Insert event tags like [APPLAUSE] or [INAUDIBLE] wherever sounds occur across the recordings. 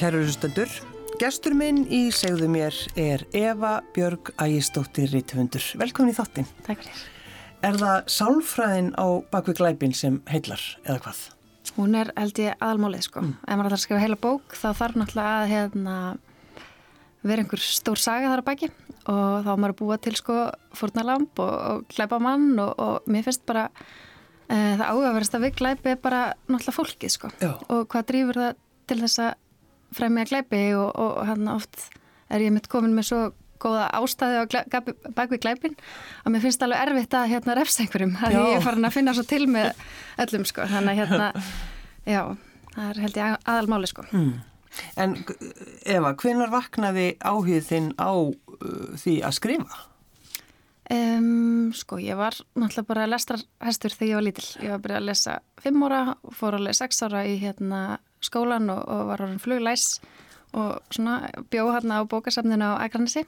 Kæru hlustendur, gestur minn í segðu mér er Eva Björg Ægistóttir Rítufundur. Velkomin í þáttinn. Takk fyrir. Er það sálfræðin á bakvið glæpin sem heillar eða hvað? Hún er held ég aðalmálið sko. Mm. Ef maður ætlar að skrifa heila bók þá þarf náttúrulega að hérna, vera einhver stór saga þar að baki og þá maður að búa til sko fórnalamp og, og glæpa mann og, og mér finnst bara e, það áhugaverðast að við glæpi er bara náttúrulega fólkið sko Já. og hvað drýfur það til þess að fremja glæpi og, og hann oft er ég mitt komin með svo góða ástæði á bakvið glæpin að mér finnst alveg erfitt að hérna refsa einhverjum að Já. ég er farin að finna svo til með öllum sko þannig að hérna [LAUGHS] já, það er held ég aðalmáli sko Mm. En Eva, hvenar vaknaði áhugð þinn á uh, því að skrifa? Um, sko, ég var náttúrulega bara lestrarhestur þegar ég var lítil. Ég var að byrja að lesa fimm ára og fór alveg sex ára í hérna, skólan og, og var orðin fluglæs og svona bjóð hérna á bókasafninu á Ægranesi.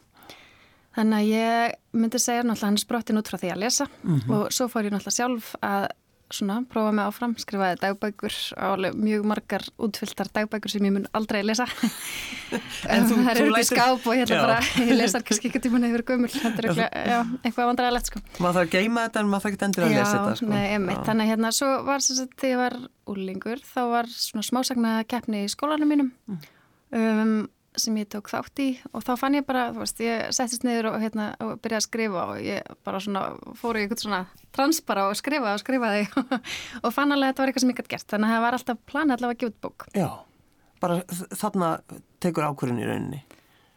Þannig að ég myndi segja náttúrulega hann sprottin út frá því að lesa og svo fór ég náttúrulega sjálf að svona prófa mig áfram, skrifaði dagbækur álega mjög margar útfylltar dagbækur sem ég mun aldrei lesa En [LAUGHS] þú- það þú eru ekki skáp og ætla Já. bara ég lesar kannski ekki tíma nefnir gömul þetta er eitthvað, já, vandræðilegt sko Maður þarf að geima þetta en maður þarf ekki endur að lesa þetta. Sko. nei, Já. þannig að hérna svo var sem sagt þegar ég var úlingur þá var svona smásagna keppni í skólanum mínum um, sem ég tók þátt í og þá fann ég bara, þú veist, ég settist niður og, hérna, og byrjaði að skrifa og ég bara svona fór í eitthvað svona trans bara og skrifa og skrifaði [LAUGHS] og fann alveg að þetta var eitthvað sem ég gætt gert þannig að það var alltaf planið allavega að gefa út bók Já, bara þarna tekur ákvörðin í rauninni.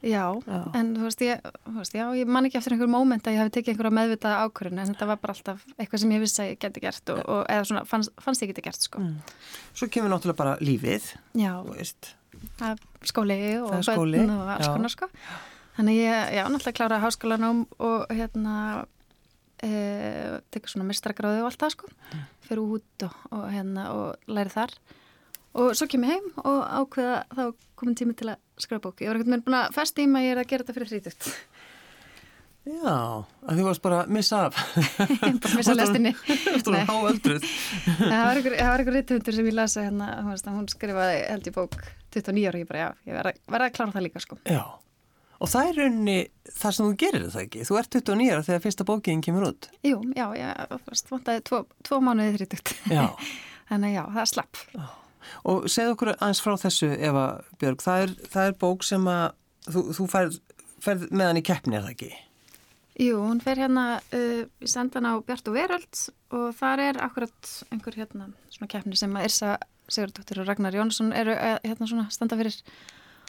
Já, Já. en þú veist, ég, þú veist, já, ég man ekki eftir einhver móment að ég hafi tekið einhverja meðvitaða ákvörðin en þetta var bara alltaf eitthvað sem ég vissi að ég geti gert og, og eða svona fannst, fannst ég geti gert, sko. Svo skóli og börn og alls konar, sko. Þannig ég, já, náttúrulega kláraði háskólanum og hérna e, tekur svona mistragráði og allt það, sko. Fyrir út og, og hérna og læri þar. Og svo kem ég heim og ákveða þá komin tími til að skrifa bók. Ég var ekkert með búin að festa í mig að ég er að gera þetta fyrir þrítugt. Já, að þú varst bara að missa af. [LAUGHS] bara missa lestinni. Það var einhver, rítumundur sem ég lasa hérna, hún skrifaði held ég bók 29 ára, ég bara, já, ég verða verð að klára það líka, sko. Já, og það er rauninni það sem þú gerir það ekki. Þú ert 29 ára þegar fyrsta bókiðin kemur út. Jú, já, já, veist, vantaði tvo, tvo mánuði þrítugt. Já. [LAUGHS] Þannig já, það er slapp. Og segð okkur aðeins frá þessu, Eva Björg, það er, það er bók sem að þú, þú færð, færð með hann í keppni, er það ekki? Jú, hún fer hérna, uh, ég senda hann á Bjart og Veröld og þar er akkurat einhver hérna svona keppni sem að Irsa Sigurdóttir og Ragnar Jónsson eru uh, hérna svona standa fyrir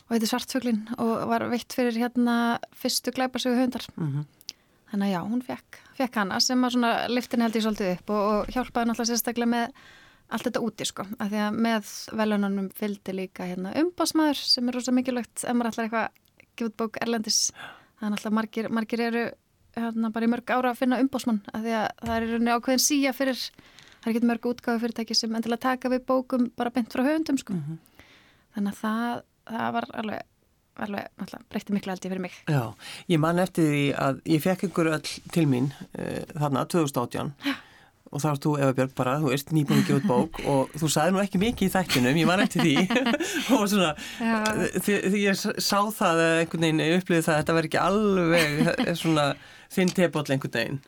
og heitir Svartfuglin og var veitt fyrir hérna fyrstu glæparsögu höfundar. Mm Þannig að já, hún fekk, fekk hana sem að svona liftin held ég svolítið upp og, og hjálpaði náttúrulega sérstaklega með allt þetta úti sko. Af því að með velunanum fylgdi líka hérna umbásmaður sem er rosa mikilvægt ef maður ætlar eitthvað að út bók erlendis. Það er náttúrulega margir, margir eru hérna bara í mörg ára að finna umbásmann af því að það er rauninni ákveðin síja fyrir, það er ekki mörg útgáðu fyrirtæki sem endilega taka við bókum bara beint frá höfundum sko. Þannig að það, það var alveg, alveg breytti miklu ég fyrir mig. Já, ég man eftir því að ég fekk ykkur öll til mín uh, þarna 2018 og þá erst þú Eva Björg bara, þú veist nýbúin að gefa út bók og þú sagði nú ekki mikið í þættinum, ég man eftir því [LAUGHS] og svona, því, ég sá það einhvern veginn upplýði það að þetta verði ekki alveg svona þinn teboll einhvern veginn.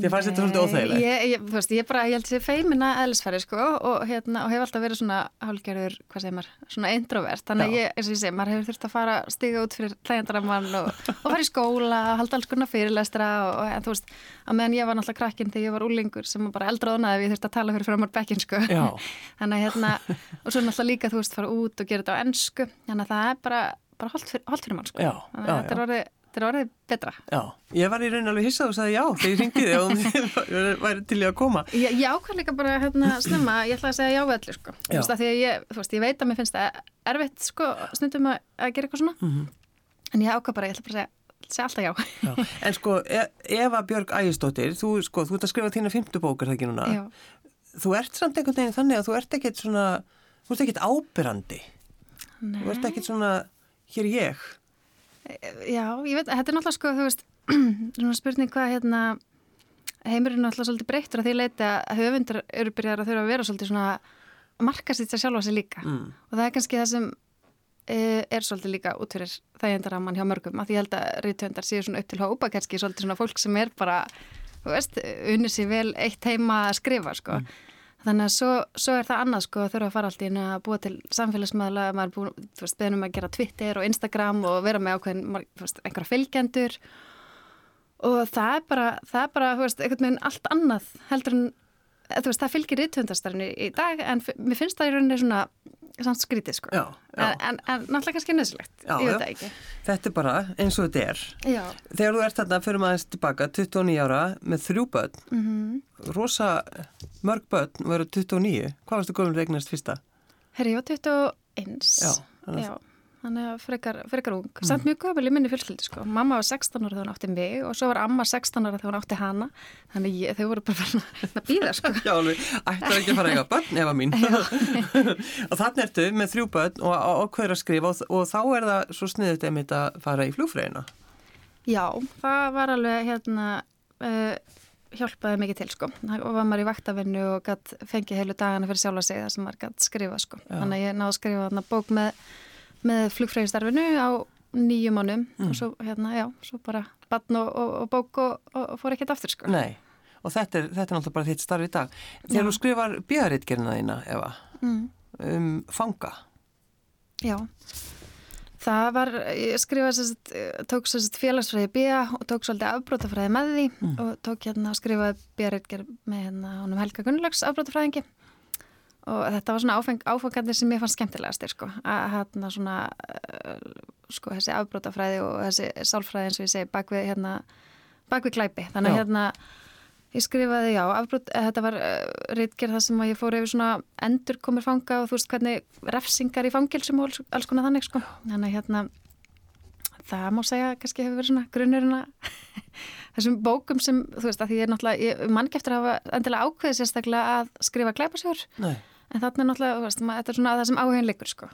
Að fannst þetta svolítið óþægilegt. Ég, ég, þú veist, ég bara, ég held sér feimina eðlisfæri sko og, hérna, og hef alltaf verið svona hálgerður, hvað segir maður, svona introvert. Þannig að ég, eins og ég segi, maður hefur þurft að fara að stiga út fyrir hlægjandaramann og, og fara í skóla, halda alls konar fyrirlestra og, og en, þú veist, að meðan ég var náttúrulega krakkinn þegar ég var úlingur sem bara eldráðnaði við ég þurfti að tala fyrir framar bekkin sko. [LAUGHS] Þannig að hérna, og svo náttúrulega líka, þú veist, fara út og gera þetta á ennsku. Þannig að það er bara, bara holdt fyrir, holdt fyrir mann sko. Já, já, að þetta er orðið, betra. Já, ég var í raun alveg hissað og sagði já þegar ég ringdi þig og [LAUGHS] þið væri til í að koma. Ég, ég ákvað líka bara hérna snemma, ég ætla að segja já við öllu sko. Þú Já. veist, því að ég, þú veist, ég veit að mér finnst það erfitt sko, snundum að, að gera eitthvað svona. Mhm. En ég ákvað bara, ég ætla bara að segja, segja alltaf já. Já. En sko, E- Eva Björg Ægistóttir, þú, sko, þú ert að skrifa þína fymtu bókar það ekki núna. já. Þú ert samt einhvern veginn þannig að þú ert ekkert svona, þú ert ekkert ábyrrandi. Nei. Þú ert ekkert svona, hér ég. Já, ég veit, þetta er náttúrulega sko, þú veist, [CLEARS THROAT] spurning hvað hérna, heimurinn er náttúrulega svolítið breyttur að því leiti að höfundur eru byrjar að þurfa að vera svolítið svona að marka sitt sér sjálfa sig líka. Mm. Og það er kannski það sem e, er svolítið líka út fyrir þægindaraman hjá mörgum að ég held að rítöndar séu svona upp til hópa kannski svolítið svona fólk sem er bara þú veist, unni sér vel eitt heima að skrifa sko mm. Þannig að svo, svo er það annað sko að þurfa að fara alltaf inn að búa til samfélagsmaðla maður er búin, þú veist, beðnum að gera Twitter og Instagram og vera með ákveðin þú veist, einhverja fylgjendur. Og það er bara, það er bara, þú veist, einhvern veginn allt annað heldur en, þú veist, það fylgir rítöndastarinu í dag en mér finnst það í rauninni svona samt skrítið sko já, já. En, en, náttúrulega kannski það ekki Þetta er bara eins og þetta er já. Þegar þú ert þarna fyrir maður tilbaka 29 ára með þrjú börn mm -hmm. rosa mörg börn veru 29, hvað varstu góðum regnast fyrsta? Herri, ég var 21 Já, Þannig að frekar, frekar ung. Mm. Samt mjög gömul í minni fjölskyldi sko. Mamma var 16 ára þegar hún átti mig og svo var amma 16 ára þegar hún átti hana. Þannig ég, þau voru bara að býða sko. [LAUGHS] Já, alveg. Ætlar ekki að fara eitthvað börn efa mín. [LAUGHS] og þannig ertu með þrjú börn og ákveður að skrifa og, og þá er það svo sniðut einmitt að fara í flugfræðina. Já, það var alveg hérna... Uh, hjálpaði mikið til sko og var maður í vaktavinnu og fengið heilu dagana fyrir sjálfa sig þar sem maður skrifa sko. Já. Þannig að ég náðu að skrifa bók með með flugfræðistarfinu á nýju mánum mm. og svo hérna, já, svo bara bann og, og, og bók og, og fór ekkert aftur sko. Nei, og þetta er, þetta er náttúrulega bara þitt starf í dag. Þegar þú skrifar bíðaritgerina þína, Eva, mm. um fanga. Já, það var, ég skrifaði sérst, tók sérst félagsfræði bíða og tók svolítið afbrótafræði með því mm. og tók hérna að skrifaði bíðaritger með hérna honum Helga Gunnlaugs afbrótafræðingi og þetta var svona áfeng, áfangandir sem ég fann skemmtilegastir sko, að hérna svona uh, sko þessi afbrótafræði og þessi sálfræði eins og ég segi bakvið hérna, bakvið klæpi þannig að hérna ég skrifaði já, afbrót, eh, þetta var uh, reitgerð það sem ég fór yfir svona endur komur fanga og þú veist hvernig refsingar í fangilsum og alls konar þannig sko. Þannig að hérna það má segja kannski hefur verið svona grunnurinn að [LAUGHS] þessum bókum sem þú veist að því ég er náttúrulega mann geftur að hafa endilega ákveðið sérstaklega að skrifa klæpasjör Nei en þarna er náttúrulega, þetta er svona það sem áhugin leikur sko.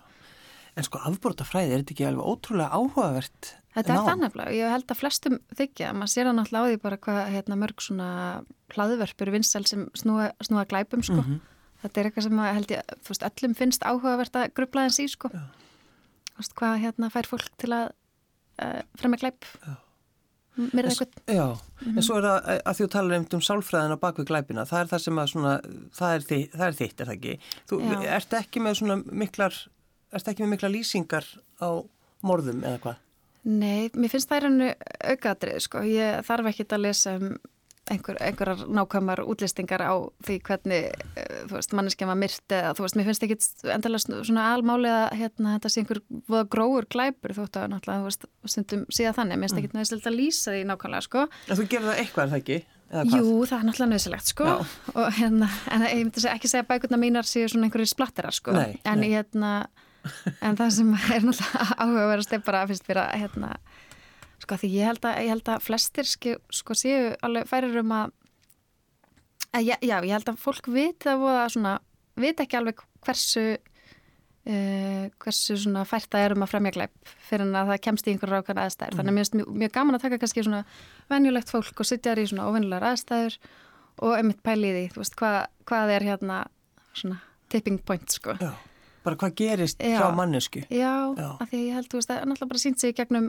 En sko afbúrta fræði, er þetta ekki alveg ótrúlega áhugavert? Þetta er það nefnilega, ég held að flestum þykja, maður sér það náttúrulega á því bara hvað hérna, mörg svona hlaðverfur vinsel sem snúa, snúa glæpum sko. Mm -hmm. Þetta er eitthvað sem held ég, þú veist, öllum finnst áhugavert að grubla í sko. Þú veist, hvað hérna fær fólk til að uh, fremja glæp? Já mér er eitthvað. Já, mm -hmm. en svo er það eh, að þú talar um sálfræðina bak við glæpina, það er það sem að svona, það er, þitt, það er þitt, er það ekki? Þú Já. ert ekki með svona miklar, ert ekki með miklar lýsingar á morðum eða hvað? Nei, mér finnst það er hannu aukaðrið, sko, ég þarf ekki að lesa um einhver, einhverjar nákvæmar útlistingar á því hvernig eh, veist, manneskja var myrt eða þú veist, mér finnst ekki endilega svona almáli að hérna, þetta sé einhver voða gróður glæpur þóttu að náttúrulega, þú veist, stundum síðan þannig mér finnst ekki mm. næðislegt að lýsa því nákvæmlega, sko En þú gerði það eitthvað, er það ekki? Jú, það er náttúrulega nöðsilegt, sko og hérna, en ég myndi ekki segja að bækurna mínar séu svona einhverjir splatterar, sko nei, en, nei. Hérna, en það sem er náttúrulega [LAUGHS] áhugaverðast er bara, finnst mér að, hérna Sko því ég held að, ég held að flestir sko, séu alveg færir um að, að já, já, ég held að fólk viti að voða svona, viti ekki alveg hversu, uh, hversu svona fært það er um að fremja gleip fyrir en að það kemst í einhverju rákana aðstæður. Mm. Þannig að mér finnst mjög, mjög gaman að taka kannski svona venjulegt fólk og sitja þér í svona óvenjulegar aðstæður og emitt pæli í því, þú veist, hvað, hvað er hérna svona tipping point sko. Já, bara hvað gerist já, hjá mannesku. Já, já. af því ég held, þú veist, það er náttúrulega bara sínt sig gegnum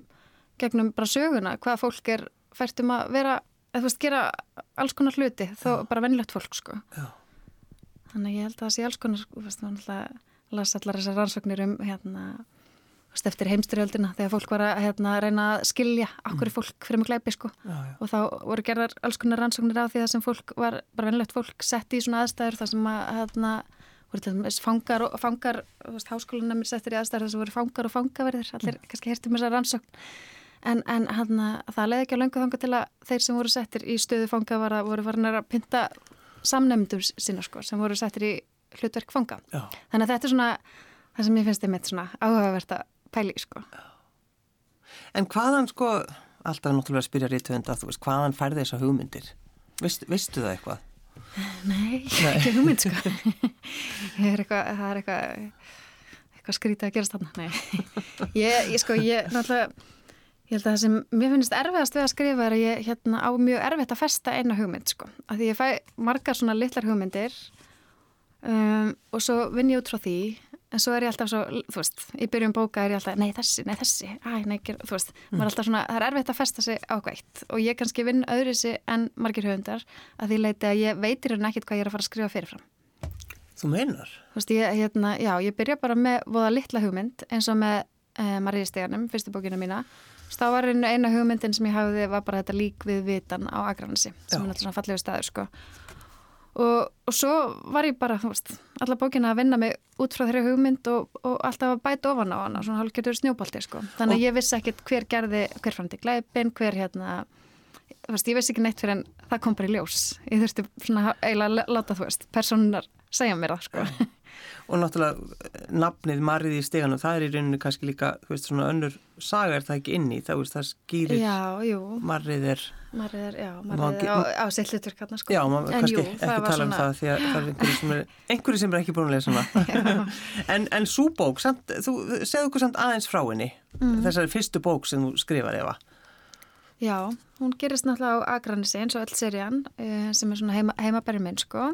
gegnum bara söguna hvað fólk er fært um að vera eða þú veist, gera alls konar hluti þó Já. bara vennilegt fólk, sko Já. þannig að ég held að það sé alls konar þú veist, þannig að lasa allar þessar rannsóknir um hérna eftir heimstyrjöldina þegar fólk var að hérna, reyna að skilja okkur mm. fólk fyrir mjög gleipi sko og þá voru gerðar alls konar rannsóknir á því það sem fólk var, bara vennilegt fólk sett í svona aðstæður þar sem að hérna, voru til dæmis fangar og fangar, þú veist, háskólanum er settir í aðstæður þar sem voru fangar og fangaverðir allir mm. kannski hertum þessar rannsókn en, en hann, það leiði ekki á löngu þanga til að þeir sem voru settir í stöðu fanga var að voru farin að pinta samnefndum sína sko, sem voru settir í hlutverk fanga. Já. Þannig að þetta er svona það sem ég finnst einmitt svona áhugavert að pæli sko. En hvaðan sko, alltaf náttúrulega að spyrja rítvönd að þú veist, hvaðan færði þessa hugmyndir? Vist, vistu það eitthvað? Nei, Nei. [LAUGHS] ekki hugmynd sko. [LAUGHS] er eitthvað, það er eitthvað eitthvað skrítið að gerast þarna. Nei, [LAUGHS] ég, ég sko, ég náttúrulega Ég held að það sem mér finnst erfiðast við að skrifa er að ég hérna, á mjög erfitt að festa eina hugmynd sko. Að því ég fæ margar svona litlar hugmyndir um, og svo vinn ég út frá því en svo er ég alltaf svo, þú veist, í byrjun bóka er ég alltaf, nei þessi, nei þessi, æ, nei, þú veist, maður er alltaf svona, það er erfitt að festa sig á hveitt og ég kannski vinn öðru sig en margir höfundar að því leiti að ég veitir hérna ekkit hvað ég er að fara að skrifa fyrirfram. Þú meinar? Þú veist, ég, hérna, já, ég byrja bara með voða litla hugmynd eins og með eh, Maríðsteganum, fyrstu bókina mína. Þá var eina hugmyndin sem ég hafði var bara þetta lík við vitan á Akranesi, sem já. er alltaf svona fallegu staður, sko. Og, og svo var ég bara, þú veist, alla bókina að vinna mig út frá þeirri hugmynd og, og alltaf að bæta ofan á hana, svona hálfgerður snjóbalti, sko. Þannig að ég vissi ekkit hver gerði, hver framti glæpin, hver hérna, veist, ég vissi ekki neitt fyrir en það kom bara í ljós. Ég þurfti svona eiginlega að láta, þú veist, personar segja mér það, sko. Og náttúrulega nafnið Marið í steganum, það er í rauninu kannski líka, þú veist, svona önnur saga er það ekki inni, það, veist, það skýrir er Marið er, já, Marið er á, á sillhutur kannar sko. Já, maður kannski jú, ekki tala um svona... það því að það er einhverju sem er, [LAUGHS] einhverju sem er ekki búin að lesa hana. En, en svo bók, samt, þú segðu okkur samt aðeins frá henni mm. þessari fyrstu bók sem þú skrifar Eva. Já, hún gerist náttúrulega á Akranissi eins og öll serían eh, sem er svona heima, heimabæri minn sko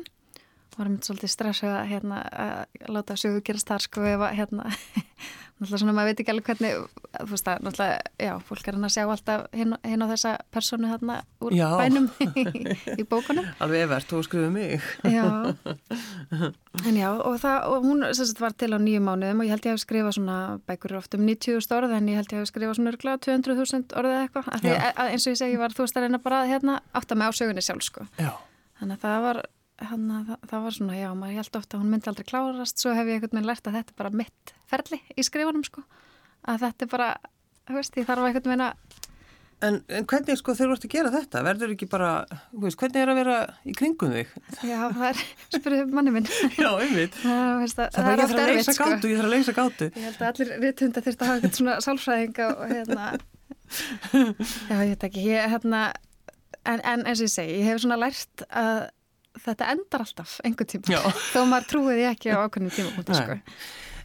varum svolítið stressað hérna, að láta sögu gerast þar sko ef að hérna, [LAUGHS] náttúrulega svona maður veit ekki alveg hvernig, þú veist að náttúrulega, já, fólk er hann að sjá alltaf hinn, hinn á þessa personu hérna úr já. bænum [LAUGHS] í, í bókunum. [LAUGHS] Alveg efert, þú skrifið mig. Já, en já, og það, og hún sagt, var til á nýju mánuðum og ég held ég að skrifa svona bækur oft um 90.000 orð en ég held ég að skrifa svona örgla 200.000 orðið eitthvað, eins og ég segi, var þú veist að reyna bara hérna átt að með á sögunni sjálf sko. Þannig að það var Hanna, það, það var svona, já, maður held ofta að hún myndi aldrei klárast, svo hef ég einhvern veginn lært að þetta er bara mitt ferli í skrifunum sko, að þetta er bara, þú veist, ég þarf einhvern veginn að En, en hvernig sko þeir voru að gera þetta? Verður ekki bara, veist, hvernig er að vera í kringum þig? Já, það er, spyrir manni minn. [LAUGHS] Já, einmitt. Það, veist, það, það er ofta erfitt sko. Gátu, ég þarf að leysa gátu. Ég held að allir viðtunda þurft að hafa eitthvað svona sálfræðinga og hérna, [LAUGHS] já, ég veit ekki, ég, hérna, en, en eins og ég segi, ég hef svona lært að þetta endar alltaf einhvern tíma. [LAUGHS] Þó maður trúiði ekki á ákveðnum tíma sko.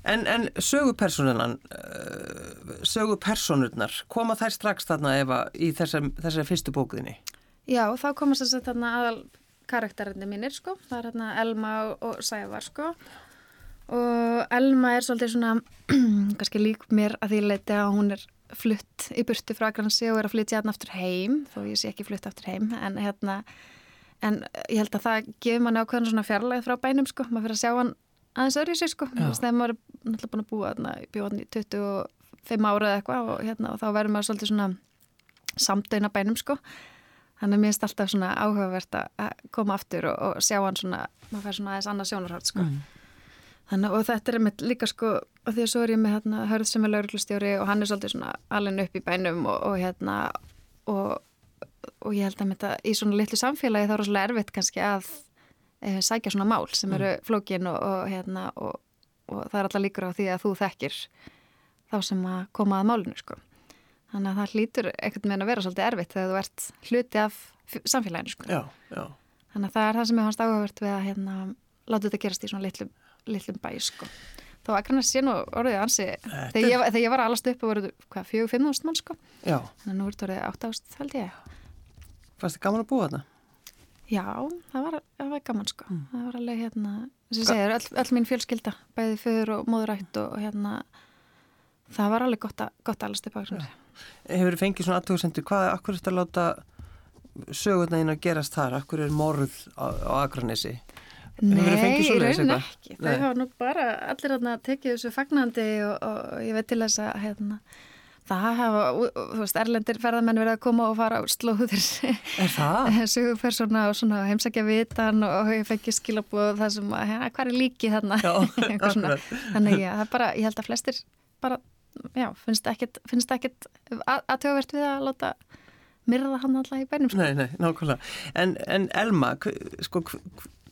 En, en sögupersonunan uh, sögupersonurnar koma þær strax þarna Eva í þessari, þessari fyrstu bókuðinni? Já, þá komast þess að þarna aðal karakterinni mínir sko, það er hérna Elma og, og Sævar sko. Og Elma er svolítið svona [CLEARS THROAT] kannski lík mér að því leiti að hún er flutt í burtu frá Gransi og er að flytja hérna aftur heim þó ég sé ekki flutt aftur heim en hérna en ég held að það gefur manni ákveðan svona fjarlæð frá bænum sko, maður fyrir að sjá hann aðeins öðru í sig sko, þegar maður er náttúrulega búin að búa þarna, bjóðan í 25 ára eða eitthvað og, hérna, og þá verður maður svolítið svona samdöina bænum sko, þannig að mér finnst alltaf svona áhugavert að koma aftur og, og sjá hann svona, maður fær svona aðeins annað sjónarhátt sko. Mm. Þannig, og þetta er með líka sko, og því að svo er ég með hérna, hörð sem er lauruglustjóri og hann er svolítið svona alveg upp í bænum og, og hérna og og ég held að þetta í svona litlu samfélagi þá er það svolítið erfitt kannski að e, sækja svona mál sem eru mm. flókin og, og, hérna, og, og það er alltaf líkur á því að þú þekkir þá sem að koma að málinu sko. Þannig að það hlýtur ekkert með að vera svolítið erfitt þegar þú ert hluti af samfélaginu sko. Já, já. Þannig að það er það sem ég fannst áhugavert við að hérna, láta þetta gerast í svona litlum, litlum bæ sko. Þá kannar sé nú orðið ansi þegar ég, þegar ég var að alast upp og voruð hvað, fjög, fimm ást mann sko. Já. Þannig að nú er þetta orðið átt ást held ég. Fannst þið gaman að búa þarna? Já, það var, það var gaman sko. Mm. Það var alveg hérna, sem ég segir, öll, öll mín fjölskylda, bæði föður og móðurætt og, og hérna, það var alveg gott að, gott að alast upp á þessu. Hefur þið fengið svona aðtöðsendur, hvað er akkur eftir að láta sögurna þín að gerast þar? Akkur er morð á, á Akranessi? Nei, í raunin ekki. Þau hafa nú bara allir að tekið þessu fagnandi og, og ég veit til þess að hérna Það hafa, þú veist, erlendir ferðamenn verið að koma og fara á slóður Er það? [LAUGHS] Sugupersona og svona heimsækja vitan og ég fengi skilabóð það sem að, hérna, hvað er líkið þarna? Já, [LAUGHS] [LAUGHS] Þannig já, það er bara, ég held að flestir bara, já, finnst ekkit, finnst ekkit aðtöðvert við að láta myrða hann alltaf í bænum. Sko. Nei, nei, nákvæmlega. En, en Elma, sko,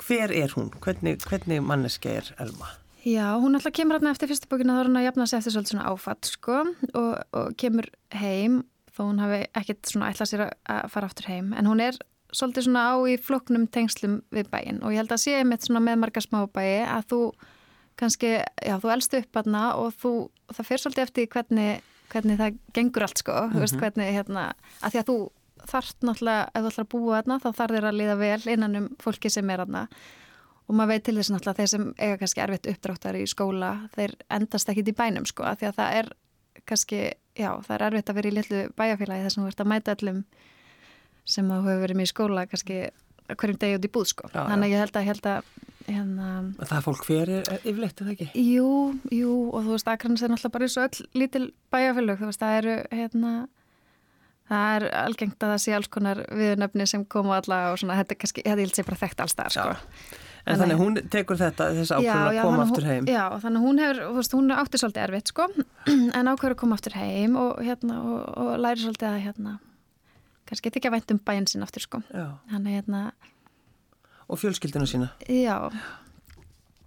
hver er hún? Hvernig, hvernig manneski er Elma? Já, hún alltaf kemur hérna eftir fyrstu bókina þá er hún að jafna sig eftir svolítið svona áfatt sko og, og kemur heim þó hún hafi ekkert svona ætlað sér að fara aftur heim en hún er svolítið svona á í floknum tengslum við bæin og ég held að sé einmitt svona með marga smábæi að þú kannski, já þú elst upp aðna og þú, það fyrir svolítið eftir hvernig, hvernig það gengur allt sko, mm -hmm. veist mhm. hvernig hérna, að því að þú þarft náttúrulega, ef þú ætlar að búa aðna þá þarf þér að liða vel innan um fólki sem er aðna og maður veit til þess náttúrulega þeir sem eiga kannski erfitt uppdráttar í skóla þeir endast ekkit í bænum sko því að það er kannski, já, það er erfitt að vera í litlu bæjarfélagi þess að þú ert að mæta öllum sem þú hefur verið með í skóla kannski hverjum degi út í búð sko Já, þannig að ég held að, held að hérna, Það er fólk fyrir yfirleitt, er það ekki? jú, jú og þú veist, Akranis er náttúrulega bara eins og öll lítil bæjarfélag, þú veist, það eru hérna það er algengt að það sé alls konar viðnöfni sem koma alla og svona, þetta er kannski, þetta sé bara þekkt alls þar sko. En þannig hún tekur þetta, þess ákveðin að koma aftur heim. Já, þannig hún hefur, þú veist, hún átti svolítið erfitt, sko, [CLEARS THROAT] en ákveður að koma aftur heim og, hérna, og, og læri svolítið að, hérna, kannski ekki að vænt um bæinn sín aftur, sko. Já. Þannig, hérna, Og fjölskyldina sína. já,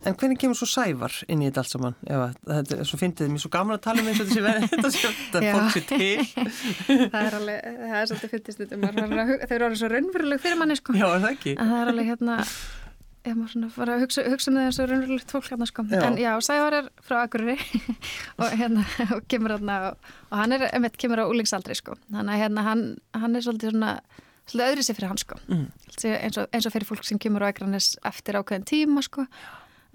En hvernig kemur svo sævar inn í þetta allt saman? Ef þetta er svo fyndið, mér er svo gaman að tala um eins og þetta sé verið, [LAUGHS] þetta Já. fólk sé til. [LAUGHS] það er alveg, það er svolítið fyndist þetta, þau eru orðið svo raunveruleg fyrir manni, sko. Já, það ekki? En það er alveg, hérna, ef maður svona fara að hugsa, hugsa eins og raunverulegt fólk hérna, sko. Já. En já, Sævar er frá Akureyri [LAUGHS] og hérna, [LAUGHS] og kemur hérna, og, og hann er, einmitt, kemur á úlingsaldri, sko. Þannig að hérna, hann, hann er svolítið svona, svolítið öðri sér fyrir hann, sko. Mm. eins og, eins og fyrir fólk sem kemur á Akranes eftir ákveðin tíma sko.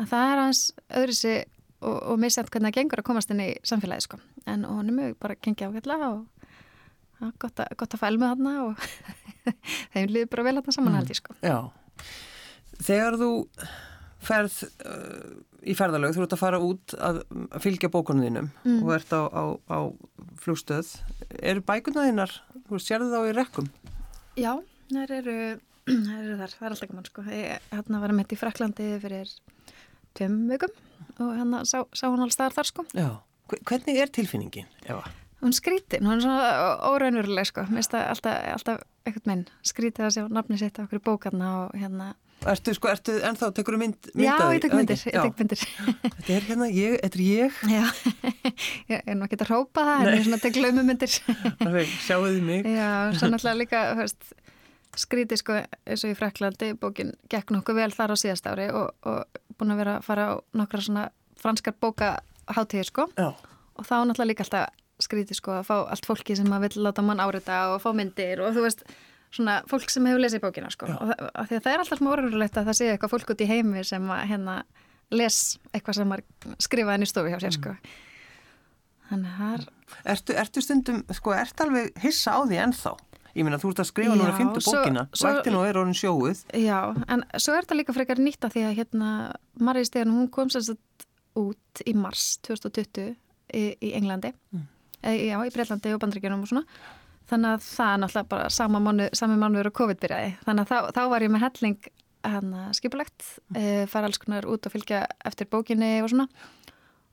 að það er aðeins öðru sig og, og misjænt hvernig það gengur að komast inn í samfélagi sko. en og honum hefur bara gengið ágætlega og ja, gott, að, gott að fæl með hann og [LAUGHS] þeim líður bara vel hann saman held ég sko. Já. Þegar þú ferð uh, í ferðalög, þú ert að fara út að fylgja bókunum þínum Mm. og ert á, á, á flugstöð. Eru bækuna þínar, þú sérðu þá í rekkum? Já, þær eru, [CLEARS THROAT] eru þar, það er alltaf gaman sko. Ég hérna var meitt í Fraklandi fyrir tveim vikum og hérna sá, sá hún alls staðar þar sko. Já. Hve- Hvernig er tilfinningin, Eva? Hún skrítin, hún er svona óraunveruleg sko, mér finnst það alltaf, alltaf eitthvað minn, skrítið að sjá nafni sitt á okkur bókarna og hérna Ertu, sko, ertu ennþá, tekur þú mynd, mynd Já, ég tek myndir, ég tek myndir. Þetta er hérna, ég, þetta er ég. Já, [LAUGHS] ég er nú ekki að hrópa það en ég er svona að tek laumumyndir [LAUGHS] Alveg, sjáuðu mig. Já, svo náttúrulega líka veist, skrítið sko eins og í Fraklandi, bókin gekk nokkuð vel þar á síðast ári og, og búin að vera að fara á nokkra svona franskar bókaháttíðir sko. Já. og þá náttúrulega líka alltaf skrítið sko að fá allt fólki sem að vil láta mann árita og fá myndir og þú veist svona fólk sem hefur lesið bókina sko og það, það er alltaf smá orðurlegt að það sé eitthvað fólk út í heimi sem að hérna les eitthvað sem maður skrifaði inn í stofu hjá sér sko þannig að það er Ertu, ertu stundum, sko, ertu alveg hissa á því ennþá? Ég meina, þú ert að skrifa núna fymtu bókina, væktinu og er orðin sjóuð. Já, en svo er þetta líka frekar nýtt að því að hérna Marja Stegan, hún kom sér satt út í mars 2020 í, í Englandi, Mm. e, já, í Breitlandi og Bandaríkjunum og svona. Þannig að það náttúrulega bara sama mánu, sami mánuður og COVID byrjaði. Þannig að þá, þá var ég með helling skipulegt, e, fara alls konar út og fylgja eftir bókinni og svona.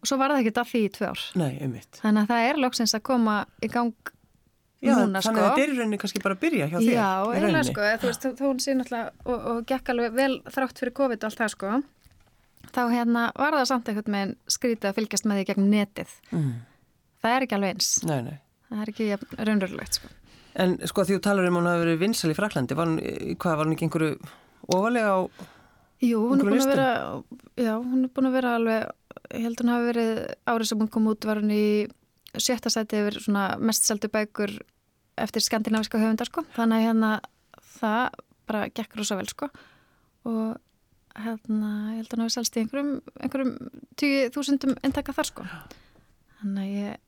Og svo var það að því í tvö ár. Nei, einmitt. Þannig að það er loksins að koma í gang Já, núna, þannig sko. að þetta er í rauninni kannski bara að byrja hjá þér. Já, rauninni. sko, eða, þú veist, þó hún sé náttúrulega og, og gekk alveg vel þrátt fyrir COVID og allt það sko, þá hérna var það samt einhvern veginn skrítið að fylgjast með því gegn netið. Mm. Það er ekki alveg eins. Nei, nei. Það er ekki raunverulegt sko. En sko því þú talar um hún hafi verið vinsal í Fraklandi, var hún, í- hvað var hún ekki einhverju ofalega á, Jú, hún er búin að listum? vera, já, hún er búin að vera alveg, ég held hún hafi verið árið sem hún kom út var hún í sjötta sæti yfir svona mest seldu bækur eftir skandinaviska höfundar sko. Þannig að hérna það bara gekk rosa vel sko. Og hérna, ég held hún hafi selst í einhverjum, einhverjum tíu þúsundum intaka þar sko. Þannig að ég,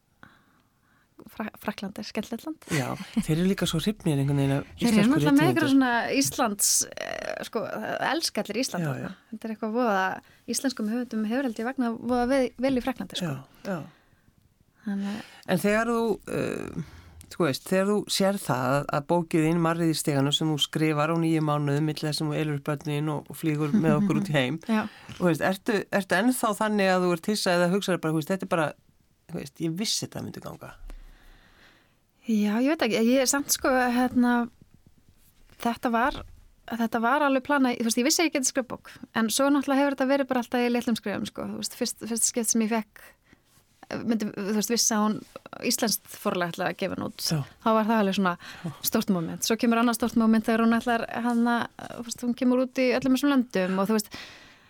Frakland er skemmtilegt land. já, þeir eru líka svo hrifnir einhvern veginn af Þeir eru íslensku náttúrulega með eitthvað svona Íslands, eh, sko, elskallir Ísland. Já, þarna. já. Þetta er eitthvað voða, íslenskum höfundum hefur held ég vegna voða vel, vel í Fraklandi, sko. Já, já. Þannig, En þegar þú, uh, þú veist, þegar þú sér það að- að bókið þín marrið í steganu sem þú skrifar á nýju mánuðum millir þess að þú elur upp börnin og, og flýgur með okkur út í heim [LAUGHS] já, og veist, ertu, ertu ennþá þannig að þú ert hissa eða hugsaður bara, þú veist, þetta er bara þú veist, ég vissi þetta myndi ganga já, ég veit ekki, ég er samt sko, hérna, þetta var, þetta var alveg plana, þú veist, ég vissi að ég geti skrifbók, en svo náttúrulega hefur þetta verið bara alltaf í litlum skrifum, sko, þú veist, fyrst, fyrst skipt sem ég fekk, myndi, þú veist, vissi að hún íslenskt forlega ætlaði að gefa hún út, Já. þá var það alveg svona stórt moment, svo kemur annað stórt moment þegar hún ætlar, hann að, hún kemur út í öllum þessum löndum og þú veist,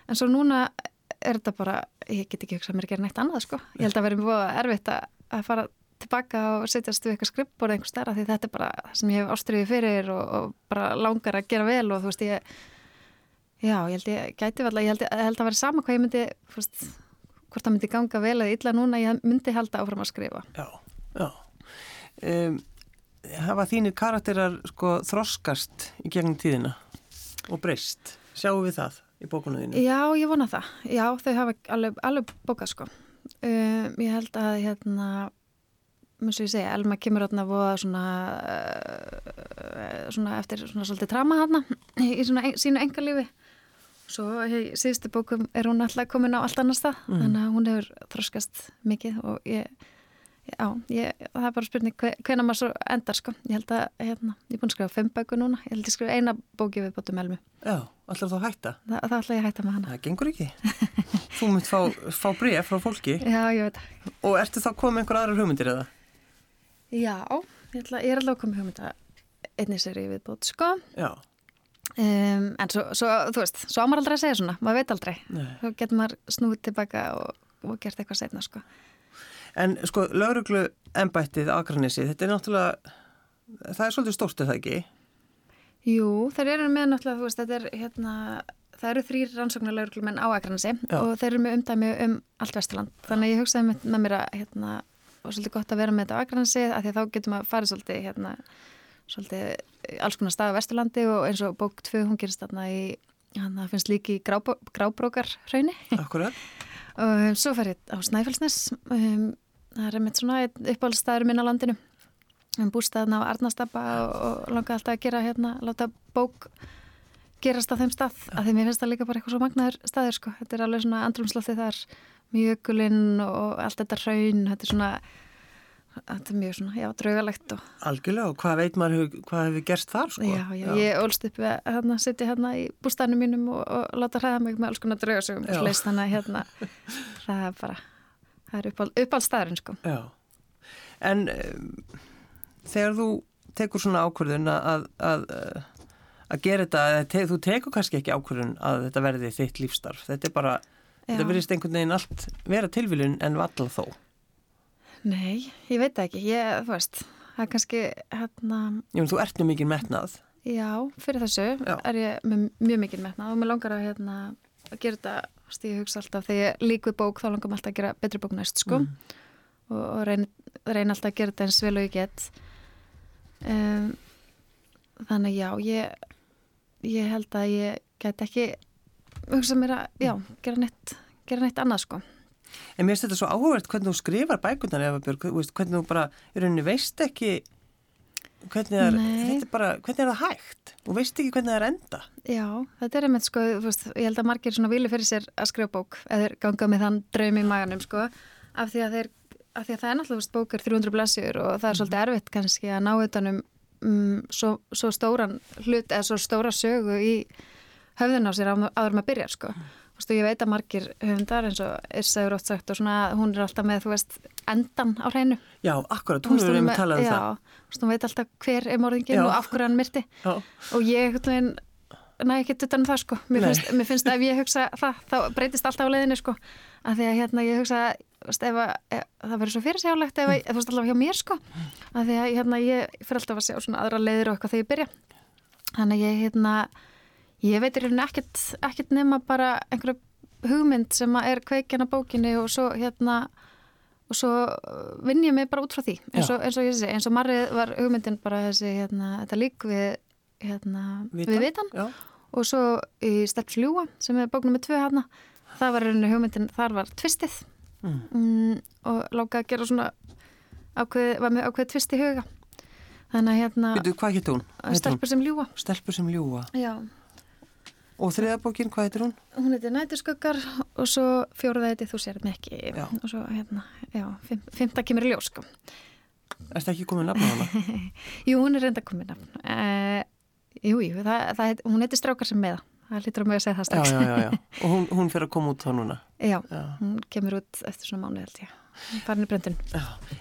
en svo núna er þetta bara, ég get ekki hugsað mér að gera neitt annað sko. Ég held að mjög erfitt að, að fara tilbaka og setjast við eitthvað skrippbórið einhver stærra því þetta er bara það sem ég hef ástriðið fyrir og, og bara langar að gera vel og þú veist ég Já, ég held ég gæti vel að ég held, ég held að vera sama hvað ég myndi, fyrst, hvort það myndi ganga vel eða illa núna, ég myndi halda áfram að skrifa. Já, já. Um, hafa þínir karakterar sko þroskast í gegnum tíðina og breyst? Sjáum við það í bókunuðinu? Já, ég vona það. Já, þau hafa alveg, alveg bókað sko. Um, ég held að hérna, mjög svo ég segja, Elma kemur voða svona, uh, svona eftir svona svolítið trama hana í svona ein, sínu engalífi Svo í síðustu bókum er hún alltaf komin á allt annar stað, mm. þannig að hún hefur þroskast mikið og ég, já, ég, það er bara spurning hve, hvena maður svo endar sko. Ég held að, hérna, ég er búin að skrifa fimm bæku núna, ég held að skrifa eina bóki við bótum elmu. Já, alltaf þá hætta? Þa, það alltaf ég hætta með hana. Það gengur ekki. Þú myndi fá, fá bríð frá fólki. [LAUGHS] Já, ég veit. Og ertu þá komið einhver aðrar hugmyndir eða? Já, ég, ætla, ég er alltaf komið hugmynda einnig sér í viðbót, sko. Já. Um, en svo, svo, þú veist, svo ámar aldrei að segja svona, maður veit aldrei Nei. þá getur maður snúið tilbaka og, og gert eitthvað setna sko. En sko, lauruglu ennbættið Akranissi, þetta er náttúrulega það er svolítið stórt, er það ekki? Jú, þeir eru með náttúrulega, þú veist, þetta er hérna, það eru þrýr rannsóknar lauruglumenn á Akranissi og þeir eru með umdæmi um allt Vesturland, þannig að ég hugsaði með mér að hérna, og svolítið gott að vera með þetta á Akranissi, af því að þá getur maður farið svolítið hérna svolítið alls konar stað á Vesturlandi og eins og bók 2 hún gerist þarna í hann finnst líki í grábrókar hrauni [LAUGHS] Akkurat og svo fer ég á Snæfellsnes um, það er mitt svona uppáhaldstæður minn á landinu. Um bústæðna á Arnastappa og, og langaði alltaf að gera hérna, láta bók gerast á þeim stað, af því mér finnst það líka bara eitthvað svo magnaður staður sko, þetta er alveg svona andrumslótti þar, mjögulinn og allt þetta hraun, þetta er svona þetta er mjög svona, já, draugalegt og... Algjörlega, og hvað veit maður, hvað hefur gerst þar, sko? Já, já, já. ég ólst upp að hérna, setja hérna í bústænum mínum og, og láta hræða mig með alls konar draugasögum þannig að hérna, [LAUGHS] það er bara, það er uppáld, uppáld staðurinn, sko. Já, en um, þegar þú tekur svona ákvörðun að, að, að gera þetta, þú tekur kannski ekki ákvörðun að þetta verði þitt lífstarf, þetta er bara. Þetta verðist einhvern veginn allt vera tilviljun en valla þó. Nei, ég veit ekki, ég, þú veist, það er kannski, hérna... Jú, þú ert mjög mikið metnað. Já, fyrir þessu Já. er ég með mjög mikið metnað og mér langar að, hérna, að gera þetta, stíði hugsa alltaf, þegar ég lík við bók, þá langar mér alltaf að gera betri bók næst, sko, mm. og, og reyna, reyna alltaf að gera þetta eins vel og ég get. Um, þannig, já, ég, ég held að ég get ekki, hugsa mér að, já, gera neitt, gera neitt annað, sko. En mér finnst þetta svo áhugavert hvernig þú skrifar bækunar Eva Björg, hvernig þú bara í rauninni veist ekki hvernig er, er, bara, hvernig er það hægt og veist ekki hvernig það er enda Já, þetta er einmitt sko, veist, ég held að margir svona vilja fyrir sér að skrifa bók eða ganga með þann draum í maganum sko af því að, þeir, af því að það er náttúrulega veist, bókar 300 blassjur og það er svolítið mhm. erfitt kannski að ná utanum um, svo, svo stóran hlut eða svo stóra sögu í höfðun á sér áður með að byrja sko Stu, ég veit að margir höfundar eins og Issa er oft sagt og svona, hún er alltaf með, þú veist, endan á hreinu. Já, akkurat, hún er um að tala um já, það. Já, hún veit alltaf hver er morðingin já. og af hverju hann myrti. Já. Og ég, næ ekki utan um það, sko. Mér finnst, mér finnst að ef ég hugsa það, þá breytist alltaf á leiðinu, sko. Af því að hérna ég hugsa, veist, ef, að, ef, það verður svo fyrirsjálegt ef, þú veist alltaf hjá mér, sko. Af því að hérna ég fyrir alltaf að sjá svona aðra leiðir og eitthvað þegar ég byrja. Þannig ég, hérna, ég veit í rauninu ekkert, ekkert nema bara einhverju hugmynd sem er kveikjana bókinni og svo hérna og svo uh, vinn ég mig bara út frá því eins og, eins og ég sé, eins og marrið var hugmyndin bara þessi, hérna, þetta lík við hérna, vitan. við vitan Já. og svo í Stelps ljúa sem er bóknum með tvö hérna það var hérna hugmyndin, þar var tvistið mm. Mm, og láka að gera svona ákveð, var með ákveð tvist í huga þannig að hérna Veitu? Stelpur sem ljúa Stelpur sem ljúa Já Og þriðabókin, hvað heitir hún? Hún heitir Næturskuggar og svo fjóruða heitir Þú sér mig ekki já. og svo hérna, já, fimm, fymta kemur í ljós sko. Er þetta ekki komið nafn á hana? [LAUGHS] jú, hún er reynda komið nafn uh, Jú, jú, það, það hún heitir Strákar sem meða það lítur mig að segja það strax já, já, [LAUGHS] Og hún, hún fyrir að koma út þá núna? Já, hún kemur út eftir svona mánu held ég farin í bröndin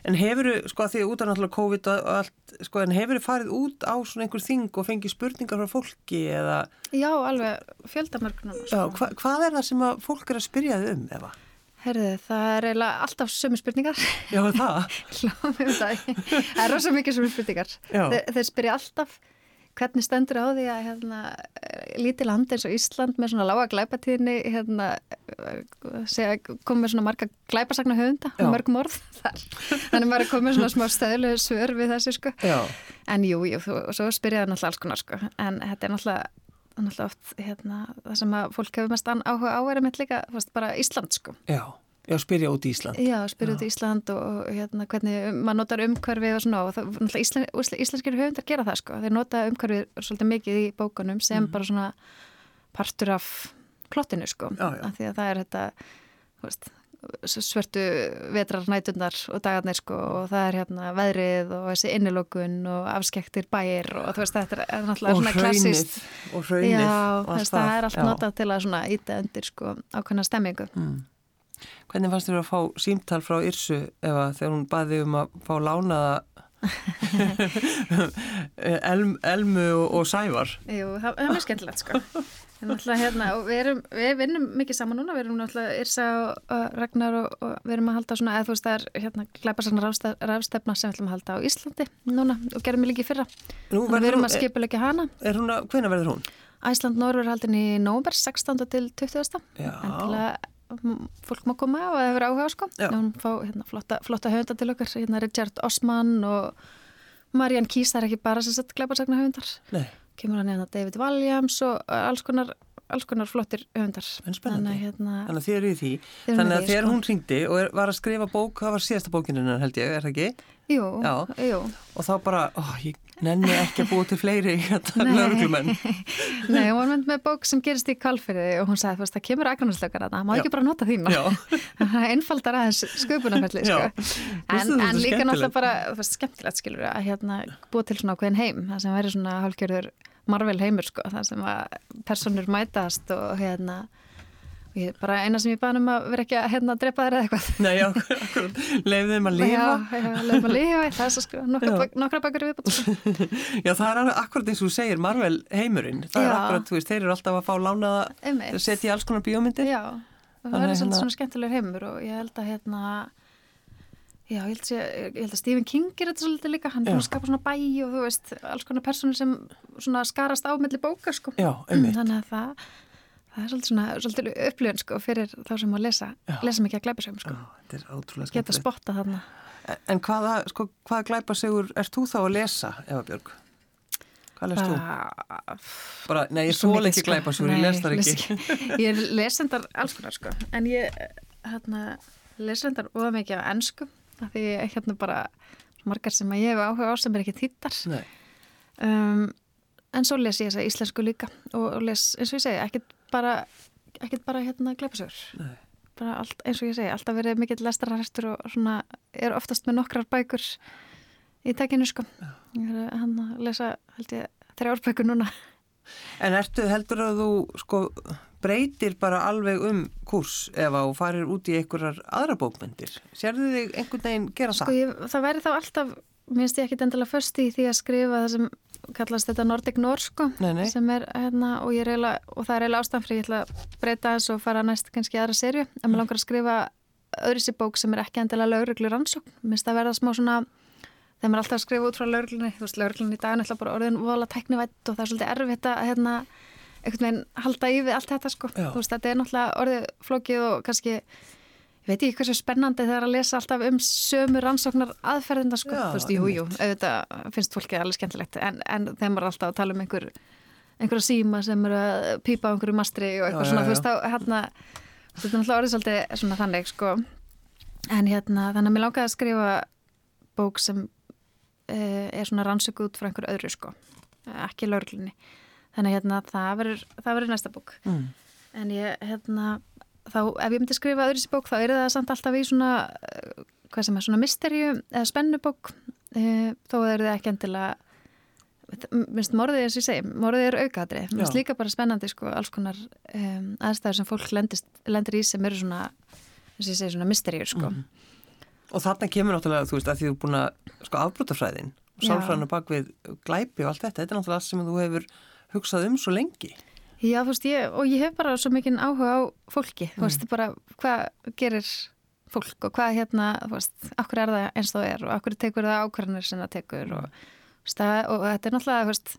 En hefur þú, sko að því út af náttúrulega COVID og allt, sko en hefur þú farið út á svona einhver þing og fengið spurningar frá fólki eða? Já, alveg fjöldamörgnum sko. hva, Hvað er það sem að fólk er að spyrja þau um, Eva? Herðu, það er eiginlega alltaf sömu spurningar. Já, það? [LAUGHS] Það er rosa mikið sömu spurningar. Þeir, þeir spyrja alltaf hvernig stendur á því að hérna, lítið land eins og Ísland með svona lága glæpatíðni hérna, komið með svona marga glæpasagna höfunda og mörg morð þar. Þannig maður er komið svona smá stöðlu svör við þessu sko. Já. en jú, jú, og svo spyrjaði náttúrulega alls konar sko. En þetta er náttúrulega náttúrulega oft hérna, það sem að fólk hefur mest áhuga á er með líka fast, bara Ísland sko. Já Já, spyrja út í Ísland. Já, spyrja út í Ísland og hérna, hvernig maður notar umhverfið og svona og það, íslen, íslenskir höfundar gera það sko. Þeir nota umhverfið svolítið mikið í bókunum sem mm. bara svona partur af plottinu sko. Já, já. Því að það er þetta veist, svörtu vetrarnætunar og dagarnir sko og það er hérna veðrið og þessi innilokun og afskektir bæir og þú veist þetta er náttúrulega svona klassist. Og hraunið. Já, þess, það er allt notað til að svona íta undir sko ákveðna stemmingu. Mm. Hvernig fannst þér að fá símtal frá Yrsu eða þegar hún baði um að fá lánaða [LAUGHS] Elm, Elmu og, og Sævar? Jú, það, er mjög skemmtilegt sko. Hérna, við, erum, við vinnum mikið saman núna, við erum náttúrulega Yrsa og, og Ragnar og, og við erum að halda svona, eða þú veist það er hérna glæparsarnar ráðstefna sem við ætlum að halda á Íslandi núna og gerum við líka fyrra. Nú, við erum að skipulegja hana. Er hún að, hvena verður hún? Æsland Norður haldin í nóber 16. til 20. Já. En til að fólk má koma og hefur áhuga sko. hún fá hérna, flotta, flotta höfundar til okkar hérna, Richard Osman og Marianne Kís, það er ekki bara sem sett gleiparsagna höfundar kemur hann hérna David Williams og alls konar, alls konar flottir höfundar þannig, hérna, þannig að þið eru í því þannig að þegar sko. hún ringdi og er, var að skrifa bók það var síðasta bókinu held ég, er það ekki? Jú, jú. Og þá bara, ó, ég nenni ekki að búa til fleiri [LAUGHS] löglumenn. Nei, hún var mynd með bók sem gerist í kalfyrði og hún sagði, það kemur aðgráðnarslökar að það, má ekki bara nota þína. [LAUGHS] einfaldar aðeins sköpunarfelli, sko. En, en líka náttúrulega bara, það var skemmtilegt, skilur, að hérna búa til svona ákveðin heim, það sem væri svona hálfgjörður marvel heimur, sko, það sem að personur mætast og hérna Ég, bara eina sem ég banum að vera ekki að hérna að drepa þér eða eitthvað. Nei, já, akkurat. Leif þeim að lifa. Já, já leif þeim að lifa. Það er svo sko, nokkra, nokkra bakar viðbútt. [LAUGHS] já, það er akkurat eins og þú segir, Marvel heimurinn. Það já. er akkurat, þú veist, þeir eru alltaf að fá lánaða að setja í alls konar bíómyndir. Já, það er svolítið hérna... svona skemmtilegur heimur og ég held að hérna, já, ég held að, ég held að Stephen King er þetta svolítið líka. Hann er að skapa svona bæ og þú veist, alls konar personur sem svona skarast á melli bóka, sko. Já, það er svolítið, svona, svolítið upplifun sko, fyrir þá sem að lesa, lesa mikið að glæpa sko. Geta spotta þarna. En, en hvaða, sko, hvaða glæpasegur ert þú þá að lesa, Eva Björg? Hvað lest þú? Bara, nei, ég svo ekki glæpasegur, [LAUGHS] ég les þar ekki. ég er lesendar alls konar, sko. En ég, hérna, lesendar óða mikið á ennsku. Því ég, hérna, bara margar sem að ég hef áhuga á sem er ekki þýttar. Nei. Um, en svo les ég þess að íslensku líka og les, eins og ég segi, ekkert bara, ekkert bara hérna gleipasögur bara allt, eins og ég segi, alltaf verið mikill lestararrestur og svona er oftast með nokkrar bækur í tekinu sko. Ég er að lesa, held ég, þrjár núna. En ertu heldur að þú sko breytir bara alveg um kurs ef að þú farir út í einhverjar aðra bókmyndir? Serðu þig einhvern veginn gera það? Sko ég, það væri þá alltaf minnst ég ekki endilega först í því að skrifa það sem kallast þetta Nordic Norsko sem er hérna og, reyla, og það er eiginlega ástæðan fyrir ég ætla að breyta þess og fara næst kannski aðra serju en maður langar að skrifa öðru sér bók sem er ekki endilega lauruglu rannsókn. Minnst að verða smá svona þegar maður er alltaf að skrifa út frá lauruglunni þú veist lauruglunni í daginn ætla bara orðin vola teknivætt og það er svolítið erfitt að hérna, einhvern veginn halda í við allt þetta sko. þú veist þetta er náttúrulega orðið flókið og kannski ég veit ekki hversu spennandi það er að lesa alltaf um sömu rannsóknar aðferðina sko, þú veist, jú, jú, auðvitað finnst fólkið alveg skemmtilegt, en, en þeim er alltaf að tala um einhver, einhverja síma sem eru að pýpa á einhverju mastri og eitthvað já, svona, já, þú veist, þá, hérna þetta er náttúrulega orðið svolítið svona þannig, sko. En hérna, þannig að mér lákaði að skrifa bók sem uh, er svona rannsöku út frá einhverju öðru, sko. Ekki laurglunni, þannig hérna það verður næsta bók. Mm. en ég, hérna þá ef ég myndi skrifa öðru sér bók þá er það samt alltaf í svona eh, hvað sem er svona mysterju eða spennubók. E, þó er það ekki endilega minnst morðið eins og ég segi, morðið er aukaðri minnst líka bara spennandi sko alls konar um, aðstæður sem fólk lendist, lendir í sem eru svona, og ég segi, svona mysterjur sko. Mm. Og þarna kemur náttúrulega, þú veist, að því þú er búin að sko afbrútafræðin, sálfræðinu bak við glæpi og allt þetta, þetta er náttúrulega allt sem þú hefur hugsað um svo lengi Já, þú veist, ég, og ég hef bara svo mikinn áhuga á fólki, mm. þú veist, bara hvað gerir fólk og hvað hérna, þú veist, okkur er það eins og það er og okkur tekur það ákvarðanir sem það tekur mm. og, veist, og þetta er náttúrulega, þú veist,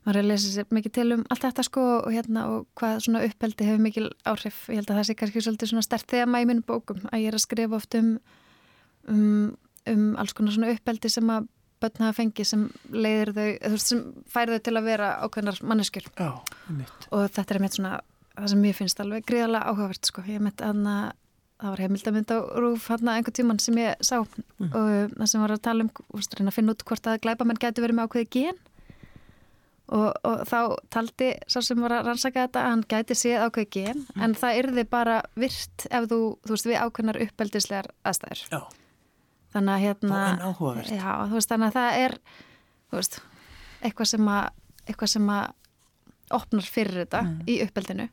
maður er að lesa sér mikið til um allt þetta sko og hérna og hvað svona uppeldi hefur mikil áhrif, ég held að það sé kannski svolítið svona stert þema í minn bókum að ég er að skrifa oft um um, um alls konar svona uppeldi sem að börn hafa fengið sem leiðir þau, þú veist, sem fær þau til að vera ákveðnar manneskjur. Og þetta er mitt svona það sem ég finnst alveg gríðarlega áhugavert sko, ég mitt að það var heimildamind á Rúf hann einhver tíman sem ég sá. Mm. og það sem var að tala um, veist, reyna að finna út hvort að glæpamenn getur verið með ákveði gen? Og, og þá taldi sá sem var að rannsaka þetta að hann gæti séð ákveði gen Mm. en það yrði bara virt ef þú, þú veist, við ákveðnar uppeldislegar aðstæður. Já, þannig að hérna já, veist, þannig að það er veist, eitthvað sem að eitthvað sem að opnar fyrir þetta Mm. í uppeldinu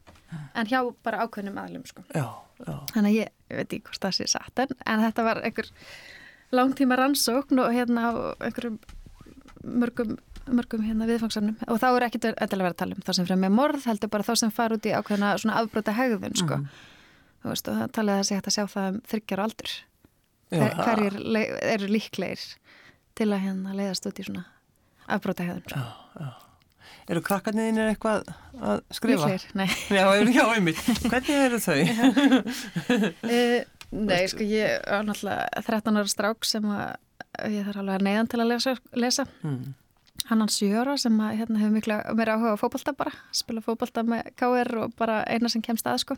en hjá bara ákveðnum aðlum sko. já, já. þannig að ég, ég veit ekki hvort það sé satt en, en þetta var einhver langtíma rannsókn og hérna einhverjum mörgum mörgum hérna viðfangsarnum og þá er ekkit endilega verið að tala um það sem fyrir með morð heldur bara þá sem fara út í ákveðna svona afbrota hegðun sko. Veist og það talaði að sé hægt að sjá það um þryggjar aldur Já, Hver, hverjir eru líklegir til að hérna leiðast út í svona Já, já. Eru krakkarniðin eitthvað að skrifa? Líklegir, nei [LAUGHS] Já, já, einmitt. Hvernig eru þau? Uh, [LAUGHS] nei, sko, ég á náttúrulega 13 ára strák sem að ég þarf alveg að neyðan til að lesa, lesa. Mm. hann hann sjöra sem að hérna hefur mikla meira áhuga á fótbolta bara, spila fótbolta með KR og bara eina sem kemst að sko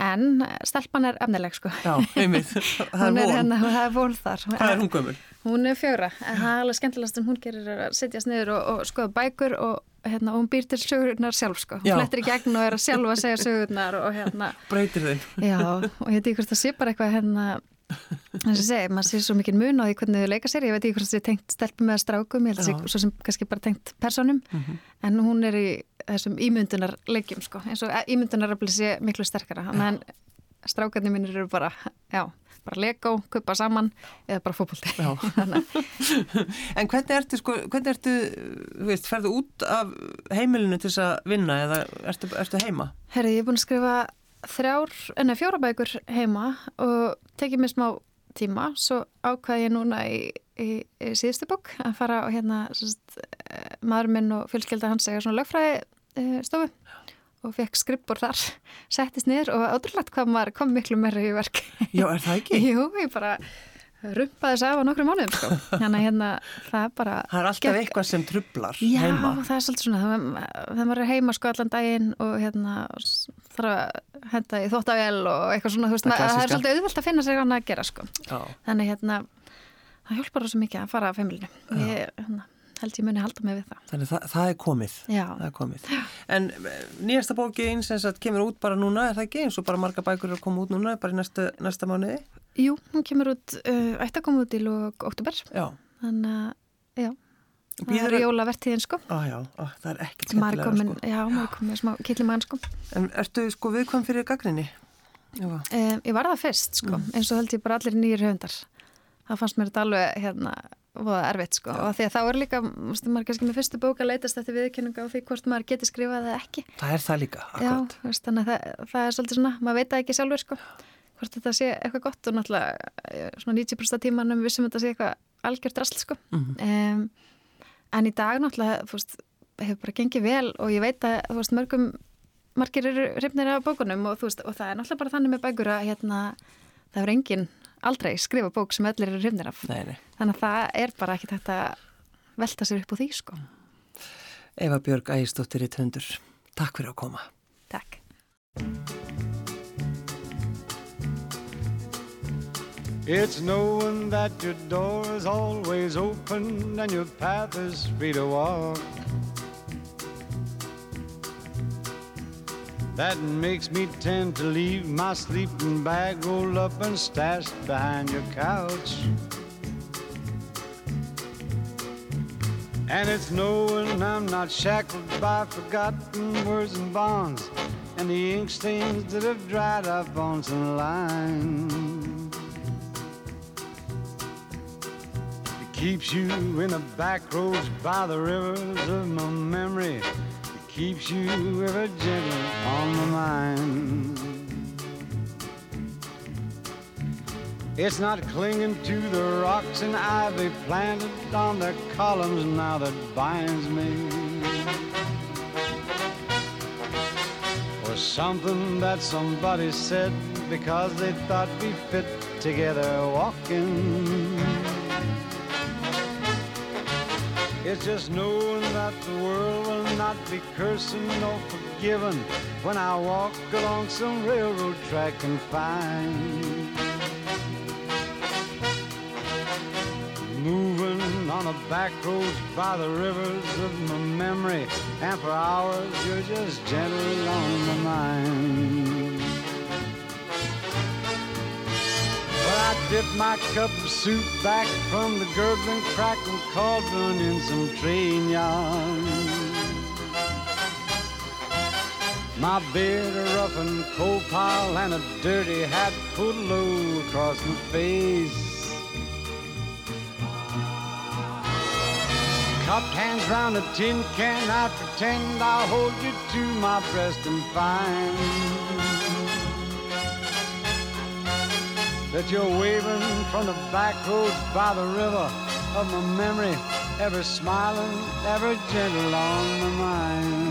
en stelpan er efnileg sko Já, einmitt. [LAUGHS] Það er von. hérna, það er von þar Hvað er hún gömul? Hún er fjögra, en það er alveg skemmtilegast sem hún gerir er að setjast niður og, og skoða bækur og, hérna, og hún býr til sögurnar sjálf sko, hún flettir í gegn og er að sjálfa að segja sögurnar og hérna Breytir þeim? Já, og ég veit ekki hvort það sé bara eitthvað hérna, þess að segja, maður sé svo mikið mun á því hvernig þau leika sér, ég veit ekki hvort það sé tengt stelpum eða strákum, ég held að Já. sé svo sem kannski bara tengt personum, en hún er í þessum ímyndunar leikjum, sko, eins og ímyndunarafli sé miklu sterkara, þannig en strákarnir mínir eru bara, já, bara lego, kuppa saman eða bara fótbolti. Já. [LAUGHS] En hvernig ertu, sko, hvernig ertu, þú veist, ferðu út af heimilinu til þess að vinna eða ertu, ertu heima? Herri, ég er búin að skrifa þrjár, enna fjóra bækur heima og tekið mér smá tíma, svo ákvaði ég núna í, í, í síðustu bók að fara og hérna sérst, maður minn og fjölskylda hans segja svona lögfræði uh, stofu og fekk skrippur þar, [LAUGHS] settist niður og ótrúlegt hvað maður kom miklu meira í verk. Já, er það ekki? [LAUGHS] Jú, ég bara rumpaði þess af á nokkru mánuðum sko. [LAUGHS] Þannig að hérna það er bara... Það er alltaf gekk- eitthvað sem trublar Já, heima. það er svolítið svona, þegar maður er heima sko allan daginn og hérna þarf að henda í þóttavél og eitthvað svona, veist, Það það er svolítið auðvelt að finna sér annað að gera sko. Já. Þannig hérna, það hjálpar svo mikið að fara af heimilinu. Ég hérna, held ég muni halda mig við það. Þannig það, það er komið. Já, Það er komið. En eh, nýjasta bókin sem sagt kemur út bara núna, er það ekki? Eins og bara marga bækur jú, hún kemur út, uh, ætti að koma út í lók oktober, Já. þannig að, já, það er jólavertíðin sko. Á, já, á, það er er skemmtilega, sko. já, maður komin smá killimann sko. En ertu sko viðkvæm fyrir gaggrinni? Já. Um, ég var það fyrst sko, eins og held ég bara allir nýjir höfundar. Það fannst mér þetta alveg hérna, voða erfitt sko og því að þá er líka, mástu maður kannski með fyrstu bók að leitast eftir viðkynninga á því hvort maður geti skrifað eða ekki. Það er það líka, Já, akkurat. veist, þannig að það, það er svolítið svona, maður veit það ekki sjálfur sko, hvort þetta sé eitthvað gott og náttúrulega eh, svona 90% tímanum vissum þetta sé eitthvað algjört drasl sko. Mhm. um, en í dag náttúrulega, veist, hefur bara gengið vel og ég veit að, veist, mörgum margir eru hrifnir af bókunum og, veist, og það er náttúrulega bara þannig með bækur að hérna, það er engin aldrei skrifa bók sem allir eru hrifnir af Nei, nei. þannig að það er bara ekki þetta velta sér upp á því sko Eva Björg Ægistóttir í Töndur. Takk fyrir að koma. Takk It's knowing that your door is always open and your path is free to walk. That makes me tend to leave my sleeping bag rolled up and stashed behind your couch. And it's knowing I'm not shackled by forgotten words and bonds and the ink stains that have dried up on some lines. Keeps you in the back roads by the rivers of my memory. It keeps you ever gentle on my mind. It's not clinging to the rocks and ivy planted on the columns now that binds me. Or something that somebody said because they thought we fit together walking. It's just knowing that the world will not be cursing nor forgiving when I walk along some railroad track and find moving on the back roads by the rivers of my memory, and for hours you're just gentle on my mind. I dip my cup of soup back from the gurgling, crackling cauldron in some train yarn. My beard a rough and coal pile and a dirty hat pulled low across my face. Cupped hands round a tin can, I pretend I'll hold you to my breast and find that you're waving from the back roads by the river of my memory, ever smiling, ever gentle on my mind.